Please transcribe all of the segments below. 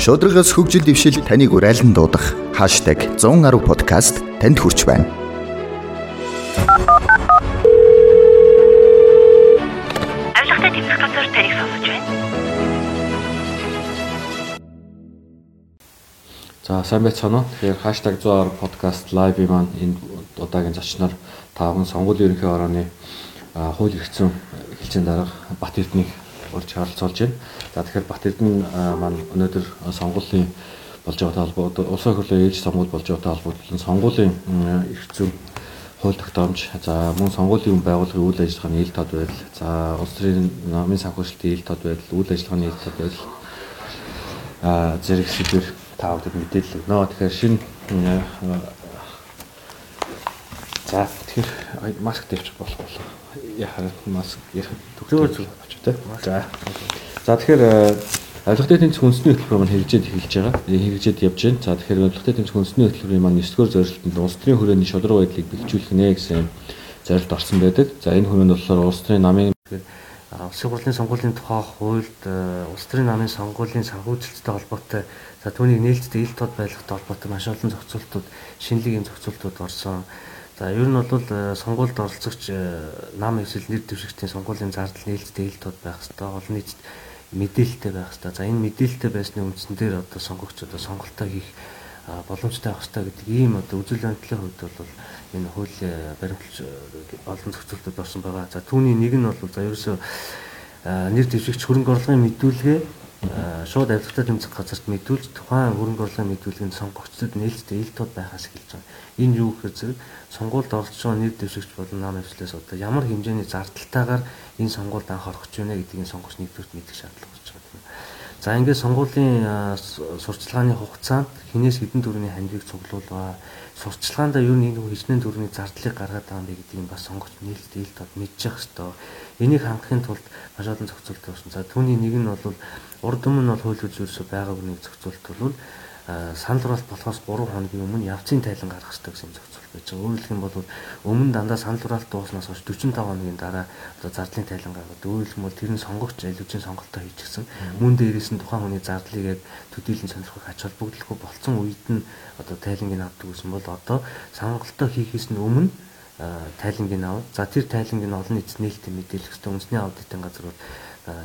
Шудрагаас хөгжил дэвшил таныг урайлан дуудах #110 подкаст танд хүрч байна. Авилгатай тэмцэх газар таныг сонсож байна. За сайн байцгаана уу. Тэгэхээр #110 подкаст лайв маань энэ удаагийн зочноор таван сонгуулийн ерөнхий орооны хууль эрхцэн хэлцээний дарга Бат Эрдэнэийг урьж харилцуулж байна. За тэгэхээр Бат Эрдэнэ маань өнөөдөр сонгуулийн болж байгаа холбоотой улсын хурлын ээж сонгуул болж байгаа холбоотой сонгуулийн эрхцэн хууль тогтоомж за мөн сонгуулийн байгууллагын үйл ажиллагааны ил тод байдал за улс төрийн намын санхүүжилтийн ил тод байдал үйл ажиллагааны ил тод байдал а зэрэг сэдвэр та бүхэнд мэдээлэл өгнө. Тэгэхээр шинэ за тэгэхээр маск тавьчих болох болов. Яхаа маск ярих төгсөөр зүг авч тэ. За. За тэгэхээр авилгатай тэмцэх үндэсний хөтөлбөр маань хэрэгжээд эхэлж байгаа. Хэрэгжээд явж байна. За тэгэхээр авилгатай тэмцэх үндэсний хөтөлбөрийн маань 9 дугаар зорилтод улс төрийн хүрээний шудраг байдлыг бэлжүүлэх нэ гэсэн зорилт орсон байдаг. За энэ хүрээнд болохоор улс төрийн намын Улсын хурлын сонгуулийн тухай хуульд улс төрийн намын сонгуулийн санхүүжилттэй холбоотой за түүнийг нээлттэй ил тод байлгахтай холбоотой маш олон зохицуултууд шинэлэг юм зохицуултууд орсон. За ер нь бол сонгуульд оролцогч нам эсвэл нэр дэвшигчдийн сонгуулийн зардал нээлттэй ил тод байх ёстой. Олон нийтэд мэдээлэлтэй байх ёстой. За энэ мэдээлэлтэй байсны үндсэн дээр одоо сонгогч одоо сонголтоо хийх боломжтой байх ёстой гэдэг ийм одоо үзэл баримтлалын хувьд бол энэ хууль баримталж олон зохицуултууд орсон байгаа. За түүний нэг нь бол за ерөөсөө нэр дэвшигч хөрөнгө орлогын мэдүүлгээ шууд авилгатай тэмцэх газарт мэдүүлж тухайн хөрөнгө орлогын мэдүүлгийн сонгогчдод нээлттэй ил тод байхаас эхэлж байгаа. Энэ юу гэхээр зэрэг сонгуульд оролцож байгаа нэр дэвшигч болон нам ажлаас одоо ямар хэмжээний зардалтайгаар энэ сонгуульд анх орох гэж байна гэдгийг сонгогч нэгдүгürt мэдэх шаардлага болж байгаа. За ингээд сонгуулийн сурчлагын хугацаанд хинээс хэдэн төгрөгийн хандивыг цуглуулгаа сурчлагаандаа юу нэг хичнээн төгрөгийн зардлыг гаргаад байгаа юм гэдгийг бас сонгогч нээлттэй ил тод мэдчих хэвээр. Энийг хангахын тулд маш олон зохицуулт болсон. За түүний нэг нь бол урд өмнө бол хууль ерөөсөй байгаагүй нэг зохицуулт бол санал хураалт болохоос 3 хоногийн өмнө явцын тайлан гаргах хэрэгтэй гэсэн зохицуулт байж байгаа. Өөрөлдөх юм бол өмнө дандаа санал хураалт дууснаас хойш 45 хоногийн дараа одоо зардлын тайлан гаргаад өөрөлдөх юм бол тэр нь сонгогч аливжийн сонголтоо хийчихсэн. Мөн дээрээс нь тухайн хүний зардлыг яг төдийлөн сонирхох ач холбогдолгүй болцсон үед нь одоо тайлангийг авдаг гэсэн бол одоо сонголтоо хийхээс нь өмнө тайлангийг аваад за тэр тайлангийг олон нийтэд нээлттэй мэдээлэх хэрэгтэй. Үндэсний аудитын газар бол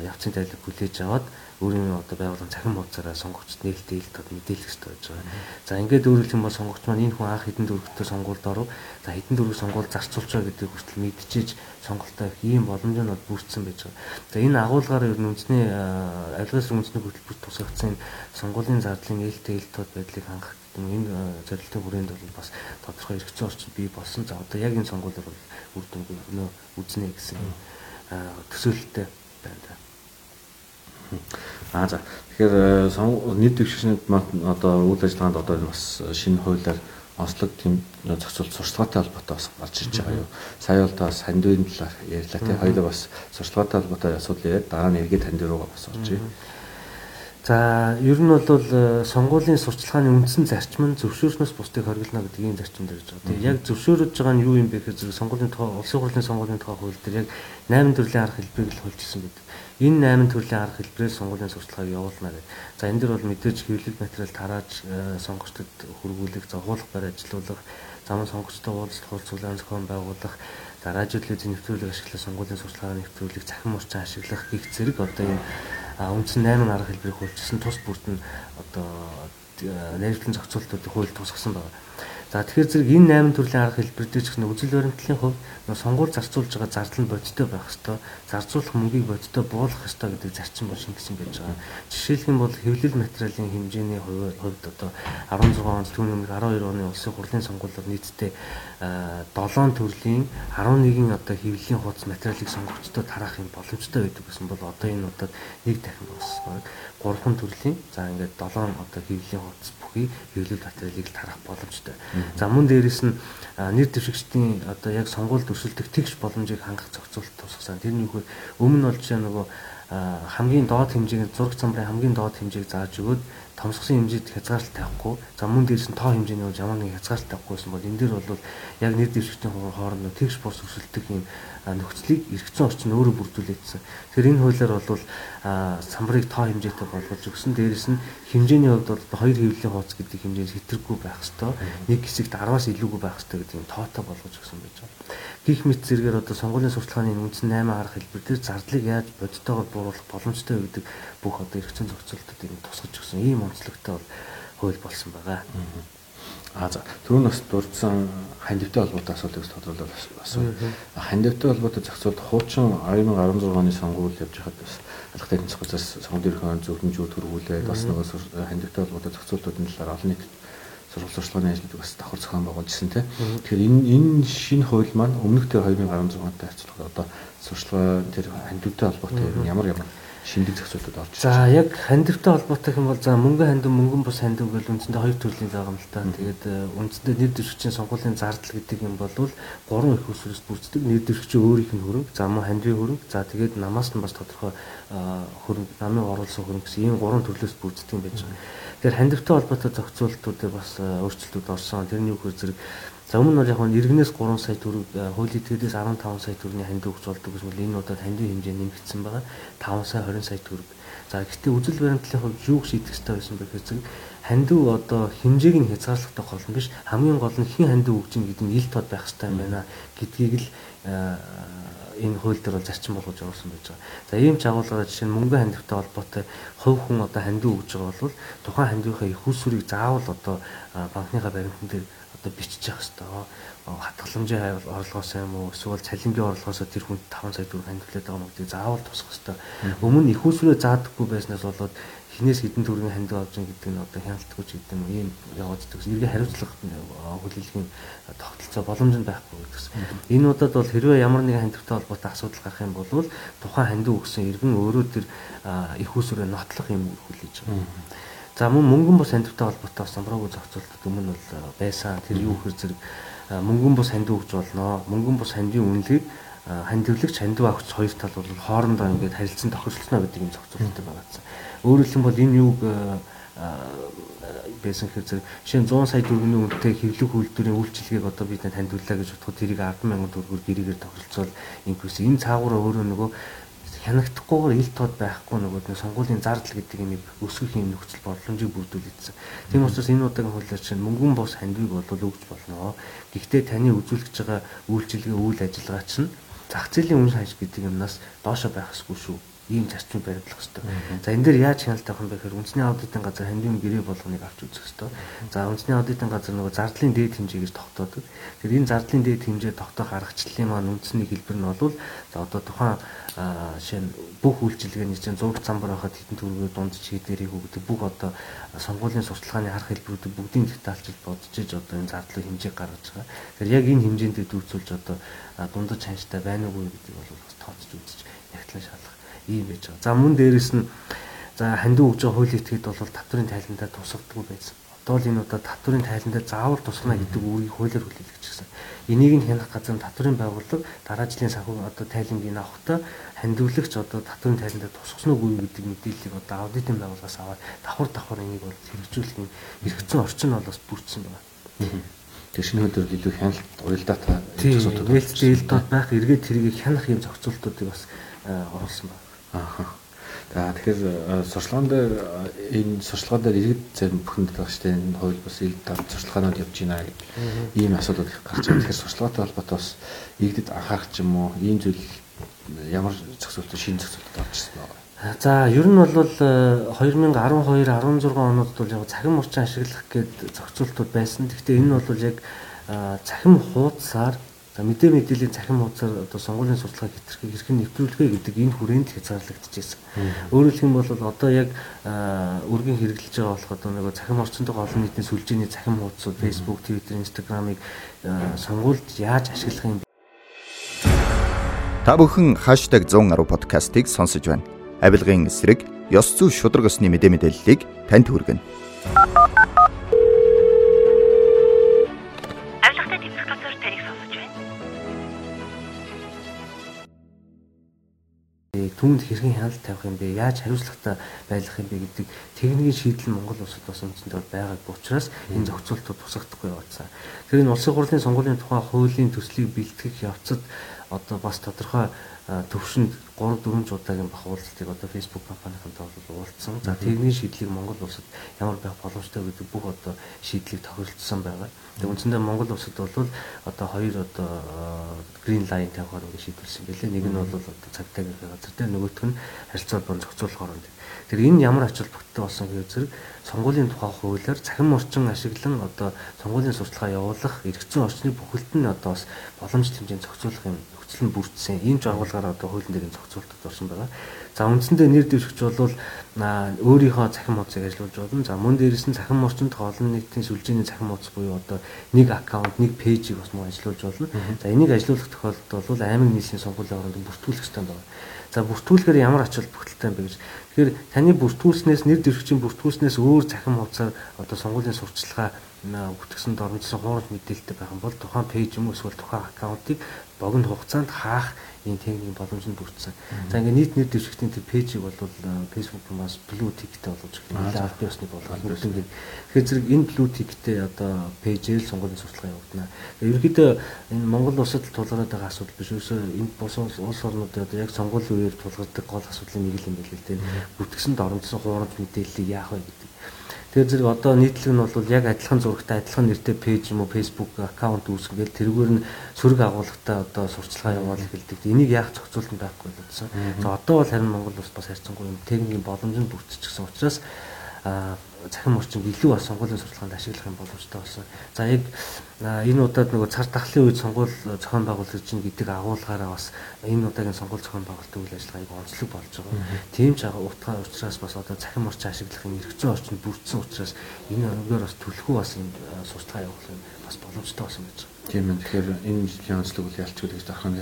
явцын тайлбар хүлээж аваад өөрийн одоо байгууллагын цахим хуудасаараа сонгогчд нээлттэй ил тод мэдээлэх хэрэгтэй байж байгаа. За ингээд өөрөлдөх юм бол сонгогч маань энэ хүн анх хэдэн дөрөвтэй сонгуульд оров. За хэдэн дөрөв сонгуул зарцуулж байгаа гэдэг хүртэл мэдчихэж сонголтоо их ийм боломж нь бол бүрдсэн байж байгаа. За энэ агуулгаар ер нь үндэсний авилгаас үндэсний хөтөлбөрт тусгагдсан сонгуулийн зардлын нээлттэй ил тод байдлыг хангах энэ зорилтын хүрээнд бол бас тодорхой эргэцэн орчин бий болсон. За одоо яг энэ сонгуулиар бол үр дүн өнөө үзнэ гэсэн төсөөлөлтөй байна да. Аа за. Тэгэхээр нийт дэвшигчнүүд маань одоо үйл ажиллагаанд одоо бас шинэ хуулиар онцлог тийм зохицуулт сурталчилгаатай холбоотой бас гарч ирж байгаа юу. Сая бол та сандвийн талаар ярьлаа тий. Хоёулаа бас сурталчилгаатай холбоотой асуудал яриад дараа нь эргээд танд руугаа бас орж ирээ. За ер нь бол сонгуулийн сурчлагын үндсэн зарчим нь зөвшөөрснөөс бусдыг хориглоно гэдэг ийм зарчим дээр байгаа. Тэгээ яг зөвшөөрөж байгаа нь юу юм бэ гэхээр сонгуулийн тухай улсын хурлын сонгуулийн тухай хууль дээр яг 8 төрлийн арга хэлбэрийг л хуульчилсан байдаг. Энэ 8 төрлийн арга хэлбэрээр сонгуулийн сурчлагыг явуулна гэдэг. За энэ дэр бол мэдээж хэвлэл материал тарааж сонгогчдод хүргүүлэх, зохиолох барь ажилуулах, замун сонгогчтой уулзалт хурцлуулан зохион байгуулах, телевизийн нэвтрүүлэг ашиглах, сонгуулийн сурчлагын нэвтрүүлэг, цахим урчин ашиглах гих зэрэг одоо энэ үндсэн 8 арга хэлбэрийг хуульчилсан тус бүрт нь одоо найруулгын зохицуултуудыг хууль тусгасан байна. За тэгэхээр зэрэг энэ 8 төрлийн арга хэлбэр дээр ч гэсэн үзэл баримтлалын хувьд нөө сонгуул зарцуулж байгаа зардал нь бодиттой байх хэвээр зарцуулах мөнгийг бодиттой буулгах хэвээр гэдэг зарчим бол шингэсэн байж байгаа. Жишээлх юм бол хэвлэл материалын хэмжээний хувьд одоо 16 онд түүний өмнө 12 оны улсын хурлын сонгуулиуд нийтдээ 7 төрлийн 11 одоо хэвлэлийн хуудас материалыг сонгогчдод тараах юм боломжтой байдаг гэсэн бол одоо энэ удаад нэг дахин болсон. 3 төрлийн за ингээд 7 одоо хэвлэлийн хуудас бүхий хэвлэл материалыг тарах боломжтой. За мөн дээрэс нь нэр дэвшигчдийн одоо яг сонгуульд өрсөлдөх тэгш боломжийг хангах зохицуулт тусгасан. Тэр нь юу гэхээр өмнө нь болж байгаа нөгөө хамгийн доод хэмжээний зураг цамрын хамгийн доод хэмжээг зааж өгөөд томсгосон хэмжээд хязгаарлалт тавихгүй за мөн дээрс нь тоо хэмжээний бол ямар нэг хязгаарлалт тавихгүйсэн бол энэ дээр бол яг нэр дэвшигчдийн хооронд тэгш бус өрсөлдөх юм нөхцөлийг эргэцэн орчин өөрөө бүрдүүлээдсэн. Тэгэхээр энэ хуулиар бол самбарыг тоо хэмжээтэй болгож өгсөн. Дээрээс нь хэмжээний хувьд бол хоёр хэвлэлийн хууц гэдэг хэмжээс хэтэрхүү байх ёстой. Нэг хэсэгт 10-аас илүүгүй байх ёстой гэдэг юм тоотой болгож өгсөн байж байна. Гэх мэт зэрэгээр одоо сонгуулийн сурталчилгааны үндсэн 8 арга хэлбэр дээр зардлыг яаж бодитойгоор бууруулах боломжтой гэдэг бүх одоо эргэцэн зохицуултуудыг тусгаж өгсөн ийм онцлогтой бол хууль болсон байгаа. А за түрүүн бас дурдсан хандивтай холбоотой асуудлыг тодруулаад асуу. Хандивтай холбоотой зохицуулт хуучин 2016 оны сонгуул явж байхад бас техник зохицоос сонгуульд өрхөн зөвлөмжүүд төрүүлээд бас нөгөө хандивтай холбоотой зохицуултуудын талаар олон нийтэд сурвалж сурчлагын ажлыг бас давхар зохион байгуулжсэн тийм. Тэгэхээр энэ энэ шинэ хууль маань өмнөх тэр 2016 онтой харьцуулахад одоо сурчлага тэр хандивтай холбоотой ямар ямар шинжлэх зохицуултууд орж байгаа. За яг хандивтай холбоотой юм бол за мөнгөн хандив мөнгөн бус хандив гэж үндсэндээ хоёр төрлийн байгаа юм л та. Тэгээд э, үндсэндээ нэр дэвшигчийн сонгуулийн зардал гэдэг юм бол гурван их усрээс бүрддэг. Нэр дэвшигчийн өөрийнх нь хөрөнгө, за мөн хандивын хөрөнгө, за тэгээд намаас нь бас тодорхой хөрөнгө, намын оруулсан хөрөнгө гэсэн ийм гурван төрлөөс бүрддэг юм байж байгаа. Тэгэхээр хандивтай холбоотой зохицуултуудыг бас э, өөрчлөлтүүд орсон. Тэрний үгээр зэрэг За өмнө нь яг нь иргэнээс 3 сая төгрөг э, хуулийн тгдээс 15 сая төгрөгийн хандив болдог гэж бол энэ удаад хандив хэмжээ нэмэгдсэн байгаа. 5 сая 20 сая төгрөг. За гэхдээ үзэл баримтлалын хувьд юу шийдэх ёстой байсан бэ гэхээр хандив одоо хэмжээг нь хязгаарлахтай гол нь биш хамгийн гол нь хэн хандив өгч ийн гэдэг нь ил тод байх хэрэгтэй юм байна гэдгийг л э, энэ хууль дээр бол зарчим болгож оруулсан байж байгаа. За ийм ч агуулгаараа жишээ нь мөнгө хандивтай холбоотой хувь хүн одоо хандив өгж байгаа бол тухайн хандивынхаа их усүрийг заавал одоо банкныхаа баримтан дээр одоо бичиж явах хэрэгтэй. Хатгаламжийн орлогоос юм уу эсвэл цалингийн орлогоос тэр хүнд 5 сая төгрөг хандивлаад байгаа мөнгөийг заавал тусах хэрэгтэй. Өмнө нь их усрээ заадаггүй байснаас болоод хинээс хэдэн төгрөгийн хандив авч байгаа гэдэг нь одоо хяналтгүй ч гэдэг юм ийм явагддаг. Иргэ хариуцлага хүлээлгийн тогтолцоо боломж нь байхгүй гэдэгс. Энэ удаад бол хэрвээ ямар нэгэн хандивтай холбоотой асуудал гарах юм бол тухайн хандив өгсөн иргэн өөрөө тэр их усрээ нотлох юм хүлээж байгаа. За мөн мөнгөн бус хандивтай холбоотой самбараагүй зохицуултад өмнө бол э, байсан. Тэр юу гэхээр зэрэг э, мөнгөн бус хандив өгч болно. Мөнгөн бус хандивын үнэлгийг э, хандивлагч хандив авахч хоёр тал бол хоорондоо ингээд харилцан тохирлосноо гэдэг юм зохицуулттай байгаадсан. Өөрөөр хэлбэл энэ юуг байсан гэхээр зэрэг жишээ нь 100 сая төгрөгийн үнэтэй хэвлэх үйлдвэрийн үйлчилгээг одоо бид таньдууллаа гэж бодоход тэрийг 100000 төгрөгөөр гэрээгээр тохиролцоод инквис энэ цаагаараа өөрөө нөгөө хянахдахгүйгээр ил тод байхгүй нөгөө нэг сонгуулийн зардал гэдэг юм өсгөх юм нөхцөл боломжийг бүрдүүлсэн. Тийм учраас энэ удаагийн хуулиар чинь мөнгөн бос хандвиг бол өгч болно. Гэхдээ таны үзүүлж байгаа үйлчилгээ үйл ажиллагаа чинь зах зээлийн үн ханш гэдэг юмнаас доошо байх ёсгүй шүү ийм зарчмыг баримтлах хэрэгтэй. За энэ дээр яаж хяналт авах юм бэ гэхээр үндэсний аудитын газар хандивын гэрээ болгоныг авч үзэх хэрэгтэй. За үндэсний аудитын газар нөгөө зардлын дээд хэмжээг гэж тогтоодог. Тэгэхээр энэ зардлын дээд хэмжээ тогтоох аргачлалын маань үндэсний хэлбэр нь бол за одоо тухайн жишээ нь бүх үйлчилгээний чинь зураг цамбар байхад хитэн төгрөгөөр дунд чийдэрийг өгдөг бүх одоо сонгуулийн сурталчилгааны арга хэлбэрүүдийг бүгдийн детальчилж бодож иж одоо энэ зардлын хэмжээг гаргаж байгаа. Тэгэхээр яг энэ хэмжээнд дүүцүүлж одоо дундаж ханштай байна уугүй гэдгийг бол бас тооцож үзэж ийм байж байгаа. За мөн дээрэс нь за хандив өгж байгаа хуулийн этгээд бол татврын тайландаа тусагддаг байсан. Одоо л энэ удаа татврын тайландаа заавал тусгана гэдэг үүргийг хуулиар хүлээлгэж гисэн. Энийг нь хянах газар татврын байгууллага дараа жилийн санхүү одоо тайлангийн авахтаа хандивлагч одоо татврын тайландаа тусгасан уугүй гэдэг мэдээллийг одоо аудитын байгууллагаас аваад давхар давхар энийг бол хэрэгжүүлэх юм хэрэгцсэн орчин бол бас бүрдсэн байна. Тэр шинэ хөдөр илүү хяналт уялдаатай зохицуултууд нээлттэй ил тод байх эргээд тэргийг хянах юм зохицуултуудыг бас оруулсан байна. Аа. За тэгэхээр сурчлагаан дээр энэ сурчлагаан дээр иргэд зарим бүхэнд байгаа шүү дээ. Энэ хууль бас ил дав сурчлагаанууд явж байна гэдэг ийм асуудал гарч байгаа. Тэгэхээр сурчлагатай холбоотой бас иргэдэд анхаарах ч юм уу ийм зүйл ямар зохицуулт шинэ зохицуулт ирсэн байна. За ер нь бол 2012 16 оноод бол яг цахим урчин ашиглах гээд зохицуултууд байсан. Гэхдээ энэ нь бол яг цахим хуудасаар За мэдээ мэдээллийн цахим хуудасаар одоо сонгуулийн сурталчилгааг хэтэрхий хэрхэн нэвтрүүлэхэ гэдэг энэ хүрээнд хязгаарлагдчихсэн. Өөрөөр хэлбэл бол одоо яг үргийн хэрэглэж байгаа болох одоо нэг цахим орчиндөө олон нийтийн сүлжээний цахим хуудасууд Facebook, Twitter, Instagram-ыг сонгуульд яаж ашиглах юм Та бүхэн #110 подкастыг сонсож байна. Авилгын эсрэг ёс зүй шудраг өсний мэдээ мэдээллийг танд хүргэнэ. Түүнд хэрхэн хяналт тавих юм бэ? Яаж хариуцлагатай байлгах юм бэ гэдэг техникийн шийдэл Монгол улсад бас үндсэндээ байгаагүй учраас энэ зохицуултууд тусагдахгүй яваадсан. Тэр энэ улсын хурлын сонгуулийн тухай хуулийн төслийг бэлтгэх явцад одоо бас тодорхой төвшөнд 3 4 удаагийн бах уулзалтыг одоо Facebook компанийнхантай бол уулзсан. За тэрний шийдлийг Монгол улсад ямар байх боломжтой гэдэг бүх одоо шийдлийг тохиролцсон байгаа. Тэгээ үндсэндээ Монгол улсад бол одоо хоёр одоо green line тавихаар ингэ шийдвэрсэн байлээ. Нэг нь бол одоо цагтаа газар дээр нөгөөх нь харилцаа холбоон зохицуулах оронд. Тэр энэ ямар ач холбогдолтой болсон гэхээр зэрэг сонгуулийн тухай хуулиар цахим орчин ашиглан одоо сонгуулийн сурталчилгаа явуулах эргэцэн орчны бүхэлд нь одоо бас боломж хэмжээнд зохицуулах юм нөхцөл нь бүрдсэн. Ийм жагуулгаар одоо хуулийн дээр зохицуултад орсон байгаа. За үндсэндээ нэр дэвшигч бол өөрийнхөө цахим хуудсыг ажиллуулж болно. За мөн дээрээс нь цахим орчинд олон нийтийн сүлжээний цахим хуудас буюу одоо нэг аккаунт, нэг пэйжийг бас мөн ажиллуулж болно. За энийг ажиллуулах тохиолдолд бол аймаг нийслэлийн сонгуулийн оронд бүртгүүлэх хэрэгтэй байна. За бүртгүүлэхээр ямар ач холбогдолтой юм бэ гэж. Тэгэхээр таны бүртгүүлснээс нэр дэвшигчийн бүртгүүлснээс өөр цахим хуудасаар одоо сонгуулийн сурталчилгаа бүтгэсэнд орнолцсон хуурамч мэдээлэлтэй байх юм бол тухайн пэйж юм эсвэл тухайн аккаунтыг богино хугацаанд хаах ийм техникийн боломж нь бүрдсэн. За ингээ нийт нэр дэвшигчдийн тэр пэйжийг бол Facebook-аас blue tick-тэй болгож нэлээд аль биесны болгох нүдэн. Тэгэхээр зэрэг энэ blue tick-тэй одоо пэйжээр л сонгуулийн сурталчилгаа явагдана. Ерөнхийдөө энэ Монгол улсад тулгараад байгаа асуудал биш өсөө энэ бус улс орнуудад одоо яг сонгуулийн үеэр тулгардаг гол асуудлын нэг л юм байл л дээ. Бүтгэсэнд орнодсон хуурамч мэдээллийг яах вэ гэдэг Тэгэхээр зэрэг одоо нийтлэг нь бол яг адилхан зурагтай адилхан нэртэй пэйж юм уу Facebook аккаунт үүсгэл тэрүүгээр нь сөрөг агуулгатай одоо сурчлагаа явуул эхэлдэг. Энийг яах зохицуулт байхгүй л утсан. За одоо бол харин Монгол улс бас харьцангуй юм техникийн боломж нь бүрдчихсэн учраас цахим орчинд илүү бас сонгуулийн сурталчилгаанд ашиглах юм боломжтой болсон. За яг энэ удаад нөгөө цар тахлын үед сонгуул зохион байгуулах чинь гэдэг агуулгаараа бас энэ удаагийн сонгуул зохион байгуулалтын үйл ажиллагааг онцлог болж байгаа. Тийм ч утгаа учраас бас одоо цахим орчин ашиглах юм эргэцэн орчинд бүрдсэн учраас энэ өнөөр бас төлхөө бас энэ сурталчилгаа явуулах юм бас боломжтой болсон гэж байна. Тийм ээ. Тэгэхээр энэ жилийн онцлог үл ялчгүй гэж тарах нь.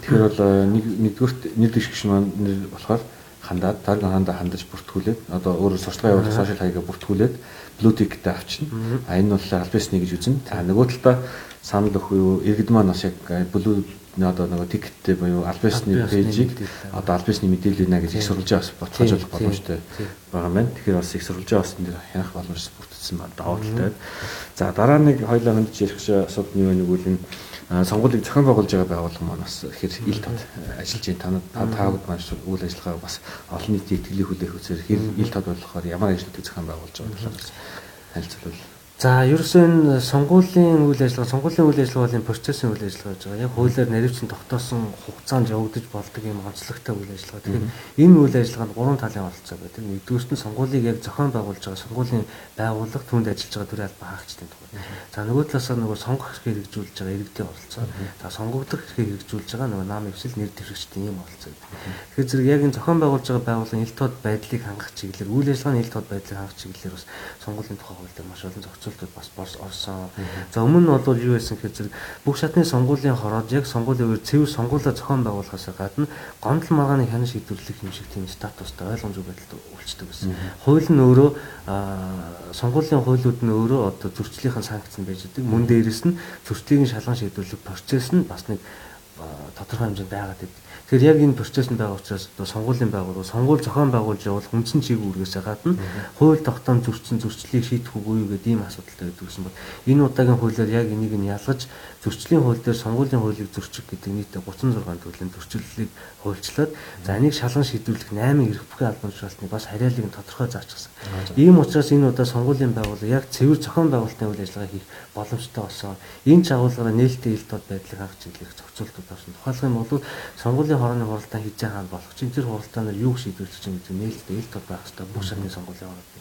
Тэгэхээр бол нэг нэгдүгürt нэр дэвшигч маань нэр болохоор хандаад тариг хандаа хандаж бүртгүүлээд одоо өөрөөр сурталчилгаа явуулах сошиал хаягаа бүртгүүлээд блутиктэй авчна. А энэ бол аль бисны гэж үзнэ. За нөгөө талдаа санал өгөх юу иргэд маань бас яг блу одоо нөгөө тикеттэй буюу аль бисны пэйжийг одоо аль бисны мэдээлэл нэ гэж их сурвалжаа бас ботгожуулах боломжтой байгаа юм байна. Тэгэхээр бас их сурвалжаа бас энэ хянах боломж бүрдсэн байна. Даваа талтай. За дараа нэг хоёлаа хандж ярих асуудал нь юу вэ нэгвэл энэ сонгуулийг зохион байгуулж байгаа байгууллага маань бас ихээр ил тод ажиллаж байна. Та таагууд маань үйл ажиллагаа бас олон нийтийн итгэлийг хүлээх үзээр хэр ил тод болохоор ямар ажлуудыг зохион байгуулж байгаа талаас танилцуулбал. За ерөөсөө энэ сонгуулийн үйл ажиллагаа, сонгуулийн үйл ажиллагааны процессын үйл ажиллагаа гэж байгаа. Яг хуулиар наривчин тогтоосон хугацаанд явагдаж болдог юм онцлогтой үйл ажиллагаа. Тэгэхээр энэ үйл ажиллагаанд гурван талын оролцоо байдаг. Нэгдүгürt нь сонгуулийг яг зохион байгуулж байгаа сонгуулийн байгууллага түнд ажиллаж байгаа төрийн албан хаагчдын тухай. За нөгөө талаас нь нөгөө сонгох хэрэг хэрэгжүүлж байгаа иргэдийн оролцоо. За сонгогдох хэрэг хэрэгжүүлж байгаа нөгөө нам ивсэл нэр дэвшигчдийн ийм оролцоо. Тэгэхээр зэрэг яг энэ зохион байгуулж байгаа байгууллагын ил тод байдлыг хангах чиглэлээр үйл ажиллагааны ил тод байдлыг хангах чиглэлээр бас сонгуулийн тухай хууль дээр маш олон зохицуултууд бас орсон. За өмнө нь бол юу байсан гэхээр зэрэг бүх шатны сонгуулийн хороод яг сонгуулийн үеэр цэвэр сонгуулаа зохион байгуулахаас гадна гомдол маргааны хянан шийдвэрлэх юм шиг тийм статустай ойлгомжтой байдалд үлчдэг байсан. Хууль нь өөрөө сонгуулийн хуулиуд нь өөрөө одоо зөрчлийн санкц нь байж байгаа. Мөн дээрэс нь зөрчлийг шалган шийдвэрлэх процесс нь бас нэг тодорхой хэмжээнд байгаад байдаг. Тэгэхээр яг энэ процесс нь байгаа учраас одоо сонгуулийн байгууллага сонгуул зохион байгуулж явуулах үндсэн чиг үүргээс гадна хууль тогтоом зөрчсөн зөрчлийг шийдэх үгүй гэдэг ийм асуудалтай байдаг гэсэн бол энэ удаагийн хуулиар яг энийг нь ялгаж зөрчлийн хууль дээр сонгуулийн хуулийг зөрчих гэдэг нийтдээ 36 төрлийн зөрчлөлийг хуульчлаад за энийг шалган шийдвэрлэх 8 эрх бүхий албан тушаалтны бас хариалыг тодорхой заачсан. Ийм учраас энэ удаа сонгуулийн байгууллага яг цэвэр зохион байгуулалтын үйл ажиллагаа хийх боломжтой болсон. Энэ чагуулгаараа нээлттэй ил тод байдлыг хангах чиглэлийг зохицуултууд авсан. Тухайлх юм бол сонгуулийн хорооны хуралдаан хийж байгаа болох чинь тэр хуралдаанаар юу шийдвэрлэж чинь гэдэг нээлттэй ил тод байх хэрэгтэй бүх шатны сонгуулийн хороод.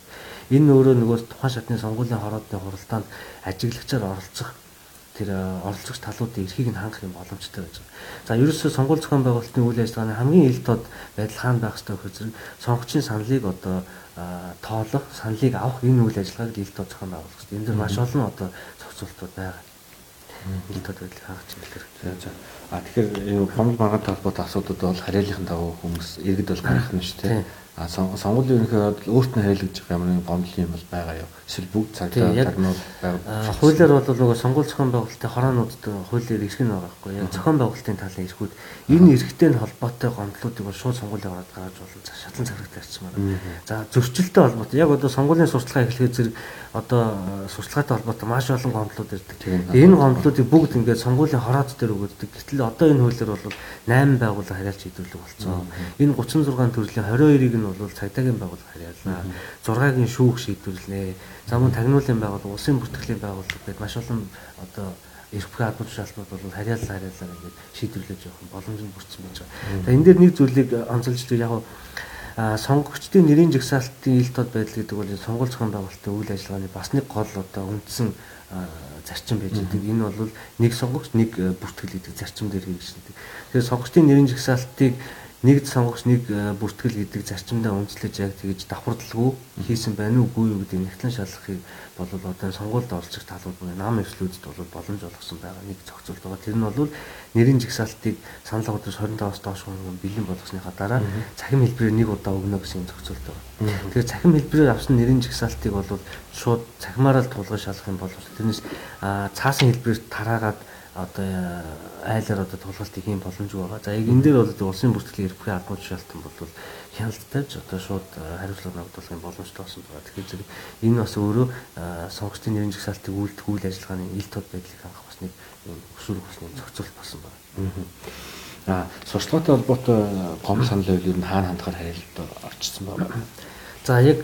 Энэ өөрөө нөгөө тухайн шатны сонгуулийн хороодны хуралдаанд ажиглагчаар оролцох тэр оролцогч талуудын эрхийг нь хангах юм боломжтой байж байгаа. За ерөөсөө сонгуул зохион байгуулалтын үйл ажиллагааны хамгийн ил тод байдал хаана байх ёстой вэ гэхээр сонгогчийн саналыг одоо тоолох, саналыг авах энэ үйл ажиллагааг ил тод зохион байгуулах хэрэгтэй. Энэ дэр маш олон одоо зохицуултууд байгаа. Ил тод байдлыг хангах чиглэлээр. За. А тэгэхээр гомдол маргаантай холбоотой асуудууд бол харьяаллын дагуу хүмүүс иргэд бол гарах нь шүү дээ. А сонгуулийн ерөнхий өөрт нь хариалгаж байгаа ямар нэгэн гомдол юм бол байгаа юу? Эсвэл бүгд цагдаа тагнууд байгаа. Хуулиар бол нөгөө сонгуул зохион байгуулалтын хороонуудад хуулиар ирэх нь байгаа байхгүй яг зохион байгуулалтын талын эрхүүд энэ эрхтэй нь холбоотой гомдлуудыг бол шууд сонгуулийн ороод гаргаж болно. Шатлан царагтай арчмаар. За зөрчилтэй холбоотой яг одоо сонгуулийн сурталчилгаа эхлэхэд зэрэг одоо сурталчилгаатай холбоотой маш олон гомдлууд ирдэг. Энэ гомдлуудыг бүгд ингээд сонгуулийн хороод дээр өгödдөг. Гэтэл одоо энэ хуулиар бол 8 байгууллага харьяалж шийдвэрлэх болсон. Энэ 36 төрлийн 22-ыг нь бол цагдаагийн байгууллага харьяална. 6-гийн шүүх шийдвэрлэнэ. За мөн тагнуулын байгууллага, улсын бүртгэлийн байгууллага гэдэг маш олон одоо эрх албан тушаалтнууд бол харьяалал харьяалаар ингээд шийдвэрлэж явах боломж нь бүрдсэн байж байгаа. За энэ дээр нэг зүйлийг онцолж яг а сонгогчдын нэрийн жагсаалтын ил тод байдал гэдэг бол сонгуул зохион байгуулалтын үйл ажиллагааны бас нэг гол одоо үндсэн зарчим байж байгаа. Энэ бол нэг сонгогч нэг бүртгэл гэдэг зарчим дээр хэрэгждэг. Тэгэхээр сонгогчдын нэрийн жагсаалтыг нэгд сонгогч нэг э, бүртгэл гэдэг зарчимдаа үндэслэж яг тэгж давхардалгүй хийсэн байна уугүй юу гэдэг нэгтлэн шалгахыг бол одоо сонгуульд оролцох талууд буюу нам эвслүүдэд бол боломж олгосон байгаа нэг зохицуулт байгаа. Тэр нь бол нэрийн жигсаалтыг санал агуулгаас 25-аас доош хүн бэлэн болгосныхаа дараа цахим хэлбэрээр нэг удаа өгнө гэсэн зохицуулт байгаа. Тэгэхээр цахим хэлбэрээр авсан нэрийн жигсаалтыг бол шууд цахимаараа л тулгаж шалгах юм бол тэрнээс цаасан хэлбэрээр тараагаад одоо айлаар одоо тулгалт их юм боломжгүй байгаа. За яг энэ дээр бол улсын бүртгэлийн эрх бүхий албан тушаалтан бол хяналтайж одоо шууд хариуцлага ногдуулахын боломжтой болсон байгаа. Тэгэхээр зэрэг энэ бас өөрөө сонгогчдын нэрийн жагсаалтыг үйлдэх үйл ажиллагааны ил тод байдлыг хангах бас нэг өсвөр хүсний зохицуулт болсон байна. Аа сурчлагатай холбоотой гом санал байвал ер нь хаана хандахаар харилцаа орчсон байгаа. За яг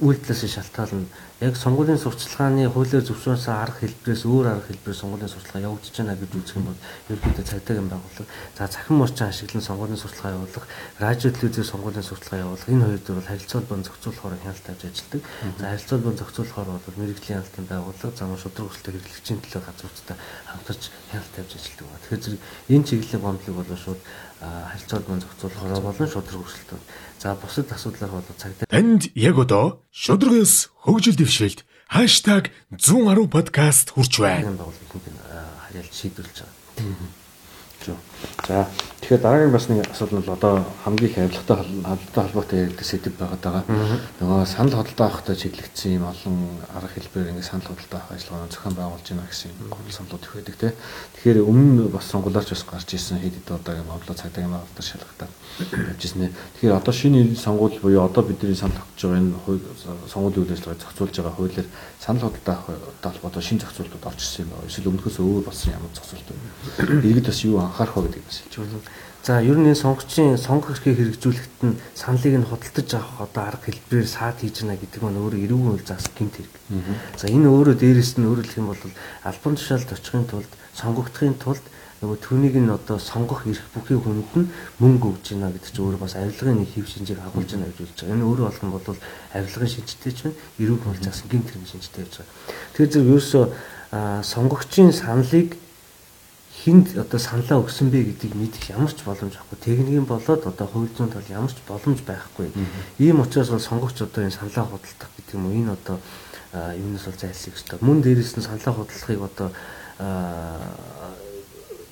үйлдэлээс шалтгаална яг сонгуулийн сурчлагын хуулиар зөвшөөрсөн арга хэлбэрээс өөр арга хэлбэрээр сонгуулийн сурчлага явагдаж байна гэж үзэх юм бол ерөнхийдөө цагдаагийн байгууллага за цахим орчин ашиглан сонгуулийн сурчлага явуулах, радио телевизээр сонгуулийн сурчлага явуулах энэ хоёр дээр бол харилцаа холбоон зохицуулахаар хяналт тавьж ажилладаг. За харилцаа холбоон зохицуулахаар бол мэрэгжлийн хяналтын байгууллага, зам шудраг хөсөлтөд хэрэглэгчийн төлөө газруудтай хамтарч хяналт тавьж ажилладаг байна. Тэгэхээр зэрэг энэ чиглэлийн гомдлыг бол шууд харилцаа холбоон зохицуулахаар болон шудраг хөсөлтөд За бусад асуудлаар бол цагдаа Танд яг одоо шудрагс хөгжил дэвшилт #110 подкаст хурж байна. байгууллагын харьяалт шийдвэрлэж байгаа. Зөв. За тэгэхээр дараагийн бас нэг асуудал нь одоо хамгийн их авилгатай хадалтай холбоотой яригдсан сэдв байгаад байгаа. Нөгөө санал хөдөлთა авахтай чиглэгдсэн юм олон арга хэлбэр ингэ санал хөдөлთა авах ажиллагааны зохион байгуулж байна гэсэн гол саналууд их байдаг тийм. Тэгэхээр өмнө бас сонгуулиарч бас гарч ирсэн хэд хэдэн удаагийн мовлоо цагдаагийн мовлоор шалгатаад явж ирсэн. Тэгэхээр одоо шинэ сонгууль буюу одоо бидний санал авч байгаа энэ хууль сонгуулийн үйл ажиллагааг зохицуулж байгаа хуулиар санал хөдөлთა авахтай холбоотой шинэ зохицуултууд орж ирсэн юм байна. Эсвэл өмнөхөөс өөр болсон ямар зохицуулт вэ? Иргэд бас юу анхаарах вэ гэдгийг бас хэлж байна. За ер нь энэ сонгогчийн сонгох эрхийг хэрэгжүүлэхэд нь саналыг нь худалдаж авах одоо арга хэлбэрээр саад хийж гэнэ гэдэг нь өөрөө эрүүгийн үйл заас гэмт хэрэг. За энэ өөрөө дээрэс нь өөрөлдөх юм бол албан тушаалд очихын тулд сонгогдохын тулд нөгөө түүнийг нь одоо сонгох эрх бүхий хүнд нь мөнгө өгж гинэ гэдэг чинь өөрөө бас авилгын нэг хэв шинжийг агуулж гинэ гэж үзэж байгаа. Энэ өөрөө болох нь бол авилгын шинжтэй ч байна, эрүүгийн үйл заас гэмт хэрэг шинжтэй байж байгаа. Тэгэхээр зөв ерөөсөө сонгогчийн саналыг хинд одоо саналаа өгсөн бэ гэдгийг мэдэх ямар ч боломж байхгүй. Техникийн болоод одоо хууль зүйн тал ямар ч боломж байхгүй. Ийм учраас бол сонгогч одоо энэ саналаа худалдах гэдэг юм уу энэ одоо юунаас бол зайлсхийх ёстой. Мөн дээрээс нь саналаа худалдахыг одоо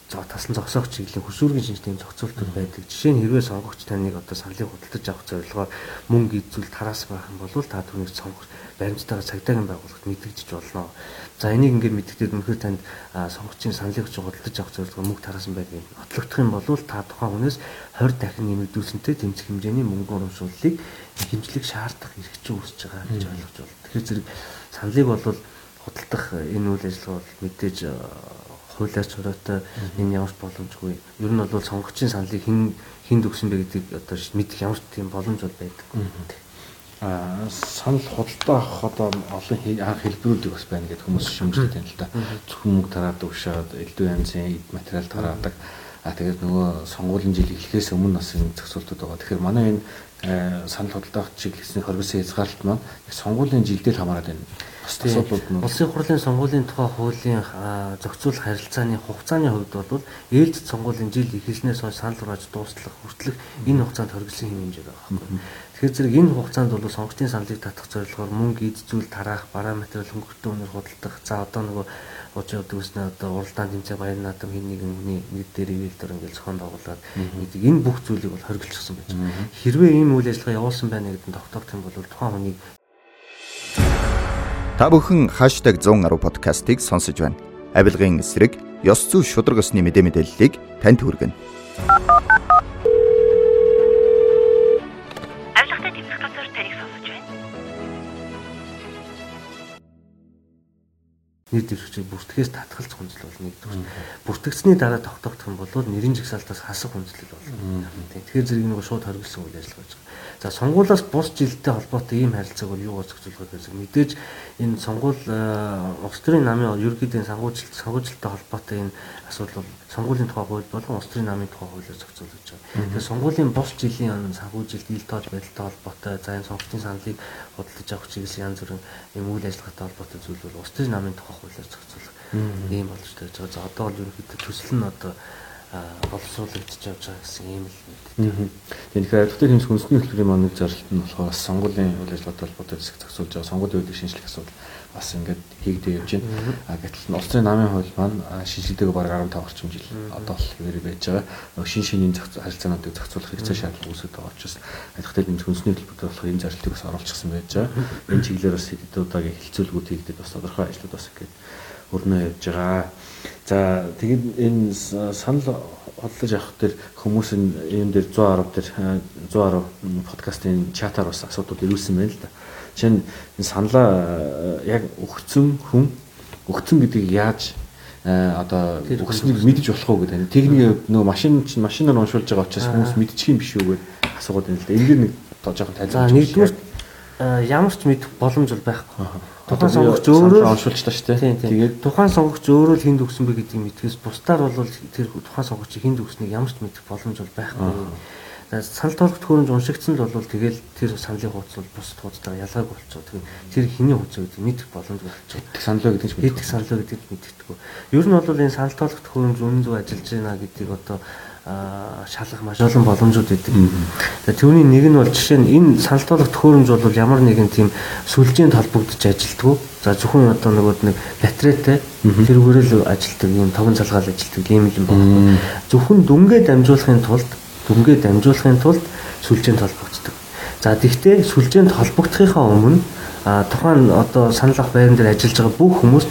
за тасан зогсоох чиглэлийн хөсвөргийн шинжтэй зохицуултууд байдаг. Жишээ нь хэрвээ сонгогч таныг одоо саналыг худалдаж авах зорилгоор мөнгө эзүүл тараас байх юм бол та түүнийг сонгох баримттайгаар цагдаагийн байгууллагт мэдэгдэж болно. За энийг ингээд мэддэхэд үнэхээр танд сонгогчийн саналыг ч худалдаж авах зорилгоор мөнгө тараасан байдгийг нотлогдох юм бол та тухайн хүнээс 20 дахин нэмэгдүүлсэнтэй тэмцэх хэмжээний мөнгө урамшууллыг хэмжлэг шаардах эрх чинь үүсэж байгаа гэж ойлгож байна. Тэгэхээр зэрэг саналыг бол худалдах энэ үйл ажиллагаа бол мэдээж хуулиар чороотой энэ ямар ч боломжгүй. Ер нь бол сонгогчийн саналыг хэн хэн өгсөн бэ гэдгийг одоо мэдэх ямар ч тийм боломж бол байдаг. А санал худалдаа авах одоо олон анх хэлбэрүүдийг бас байна гэдэг хүмүүс шүмжлээд байна л да. Зөвхөн мөнгө тараад өгшөөд элдв янзын эд материал тараадаг. А тэгээд нөгөө сонгуулийн жил эхлэхээс өмнө бас энэ зохицуултууд байгаа. Тэгэхээр манай энэ санал худалдаа авах чиглэлийн хоригсын хязгаарлалт маань сонгуулийн жилдээ л хамаарат байна асуудлууд нь. Улсын хурлын сонгуулийн тухай хуулийн зохицуулах харилцааны хугацааны хувьд бол ээлжид сонгуулийн жил эхэлснээс хойш санал хурааж дуустал хүртэлх энэ хугацаанд хоригдсон хэм хэмжээ байгаа байхгүй. Тэгэхээр зэрэг энэ хугацаанд бол сонгогчдын саналыг татах зорилгоор мөнгө эд зүйл тараах, бараа материал хөнгөлтөө өнөр худалдах, за одоо нөгөө уучаа дүүснэ одоо уралдаан тэмцээн баяр наадам хин нэгэн хүний нэг дээр ивэлдэр ингээл зохион байгуулад гэдэг энэ бүх зүйлийг бол хоригдчихсан байж. Хэрвээ ийм үйл ажиллагаа явуулсан байна гэдэг нь тогтоох юм бол тухайн хүнийг Та бүхэн #110 подкастыг сонсож байна. Авилгын эсрэг ёс зүй шудраг ёсны мэдээ мэдээллийг танд хүргэнэ. Нэр дэвшигчийг бүртгэхээс татгалж хүнзэл бол нэгдүгээр. Бүртгэгдсэний дараа тогтоогдох юм бол нэрийн жигсаалтаас хасах хүнзэл болно. Тэгэхээр зэрэг нэг шууд хоригдсан үйл ажиллагаа гэж байна. За сонгуулиас бус жилдтэй холбоотой ийм харилцааг бол юу зохицуулах вэ гэсэн мэдээж энэ сонгуул улс төрийн намын ерөнхийдөө сонгуульчлалт сонгуульчлалтай холбоотой энэ асуудал бол сонгуулийн тухай хууль болон улс төрийн намын тухай хуулиар зохицуулж байгаа. Тэгэхээр сонгуулийн бус жилийн өмнө санхүүжилт ил тоож байдалтай холбоотой за энэ сонгогчдын саналыг худалдаж авах чиглэлийн янз бүрийн юм үйл ажиллагаатай холбоотой зүйл бол улс төрийн намын тухай хуулиар зохицуулах ийм болж байж байгаа. За одоо бол ерөнхийдөө төсөл нь одоо боловсруулагдж явж байгаа гэсэн ийм л мэдээ. Тэгэхээр ажилтны хэмжээ хүнсний хөтөлбөрийн маань нэг зорилт нь болохоор сонгуулийн үйл ажиллагаатай холбоотой хэсэг зохицуулж байгаа сонгуулийн үйл шинжлэх асуудал бас ингээд хийгдэж явж байна. А гэтэл улсын намын хууль маань шинжилгээгээ бараг 15 орчим жил одоо л хэвээр байж байгаа. Шин шинийн харилцаануудыг зохицуулах хэрэгцээ шаардлага үүсэж байгаа учраас ажилтны хэмжээ хүнсний хөтөлбөрт болох энэ зорилтыг бас оруулчихсан байж байгаа. Энэ чиглэлээр бас хэд удаагийн хилцүүлгүүд хийгдээд бас тодорхой ажлууд бас ингээд өрнөө явж байгаа. За тэгээд энэ санал бодлож авах дээр хүмүүс энэ дээр 110 дээр 110 подкастын чатаар бас асуудал ирүүлсэн байна л да. Жишээ нь саналаа яг өгцөн хүн өгцөн гэдгийг яаж одоо өгснгийг мэдж болох уу гэдэг. Техник нөгөө машин чинь машинаар уншуулж байгаа учраас хүмүүс мэдчих юм биш үү гэдэг асуугаад байна л да. Энд нэг жоохон тайлбарч. За нэгдүгээр ямар ч мэдэх боломж бол байхгүй. Тухайн сонгогч өөрөө оншуулж та шүү дээ. Тэгээд тухайн сонгогч өөрөө л хинд өгсөн бэ гэдгийг мэдгээс бусдаар бол тэр тухайн сонгогчийг хинд өгснийг ямар ч мэдэх боломж бол байхгүй. Санал тоолох төхөөрөмж уншигдсан л бол тэгэл тэр саналын хуудас бол бус хуудастайгаа ялгаагүй болчихоо. Тэгээд тэр хиний хуудас гэдэг мэдэх боломж болчихоо. Саналаа гэдэг чинь мэдэх саналаа гэдэг мэддэггүй. Ер нь бол энэ санал тоолох төхөөрөмж үнэн зөв ажиллаж байна гэдгийг одоо шалгах маш олон боломжууд өгдөг. Тэгээ түүний нэг нь бол жишээ нь энэ санал тоолох төхөөрөмж бол ямар нэгэн тийм сүлжээнд холбогдож ажилтгүй. За зөвхөн одоо нөгөө нэг батарейтай тэрүүгээр л ажилтдаг юм тогон залгаал ажилтдаг юм юм байна. Зөвхөн дүнгээ дамжуулахын тулд дүнгээ дамжуулахын тулд сүлжээнд холбогддог. За тэгвэл сүлжээнд холбогдохынхаа өмнө тухайн одоо санал ах байран дээр ажиллаж байгаа бүх хүмүүс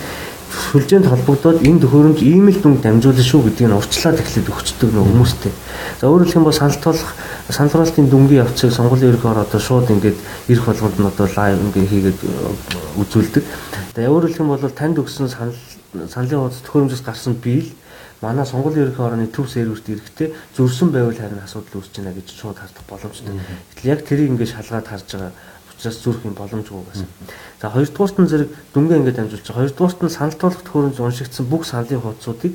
сүлжээнд холбогдоод энэ төхөөрөмж ийм л дүнг дамжуулна шүү гэдгийг урьдчилаад эхлээд өгчдөг нөх хүмүүстэй. За өөрөөр хэлбэл санал толох санал хураалтын дүнгийн явцыг сонгуулийн ерөнхиөр одоо шууд ингээд ирэх болгонд нь одоо лайв ингээд хийгээд үзүүлдэг. За өөрөөр хэлбэл танд өгсөн санал саналын хуудас төхөөрөмжөөс гарсан биел манай сонгуулийн ерөнхий орны төв серверт ирэхдээ зөрсөн байвал харин асуудал байна гэж шууд хардах боломжтой. Гэтэл яг тэрийг ингээд шалгаад харж байгаа учраас зүрх юм боломжгүй байсан. За хоёрдугаарт нь зэрэг дүнгээ ингээд байгаа. Хоёрдугаарт нь санал тоолох төхөөрөмж уншигдсан бүх саналын хуудсуудыг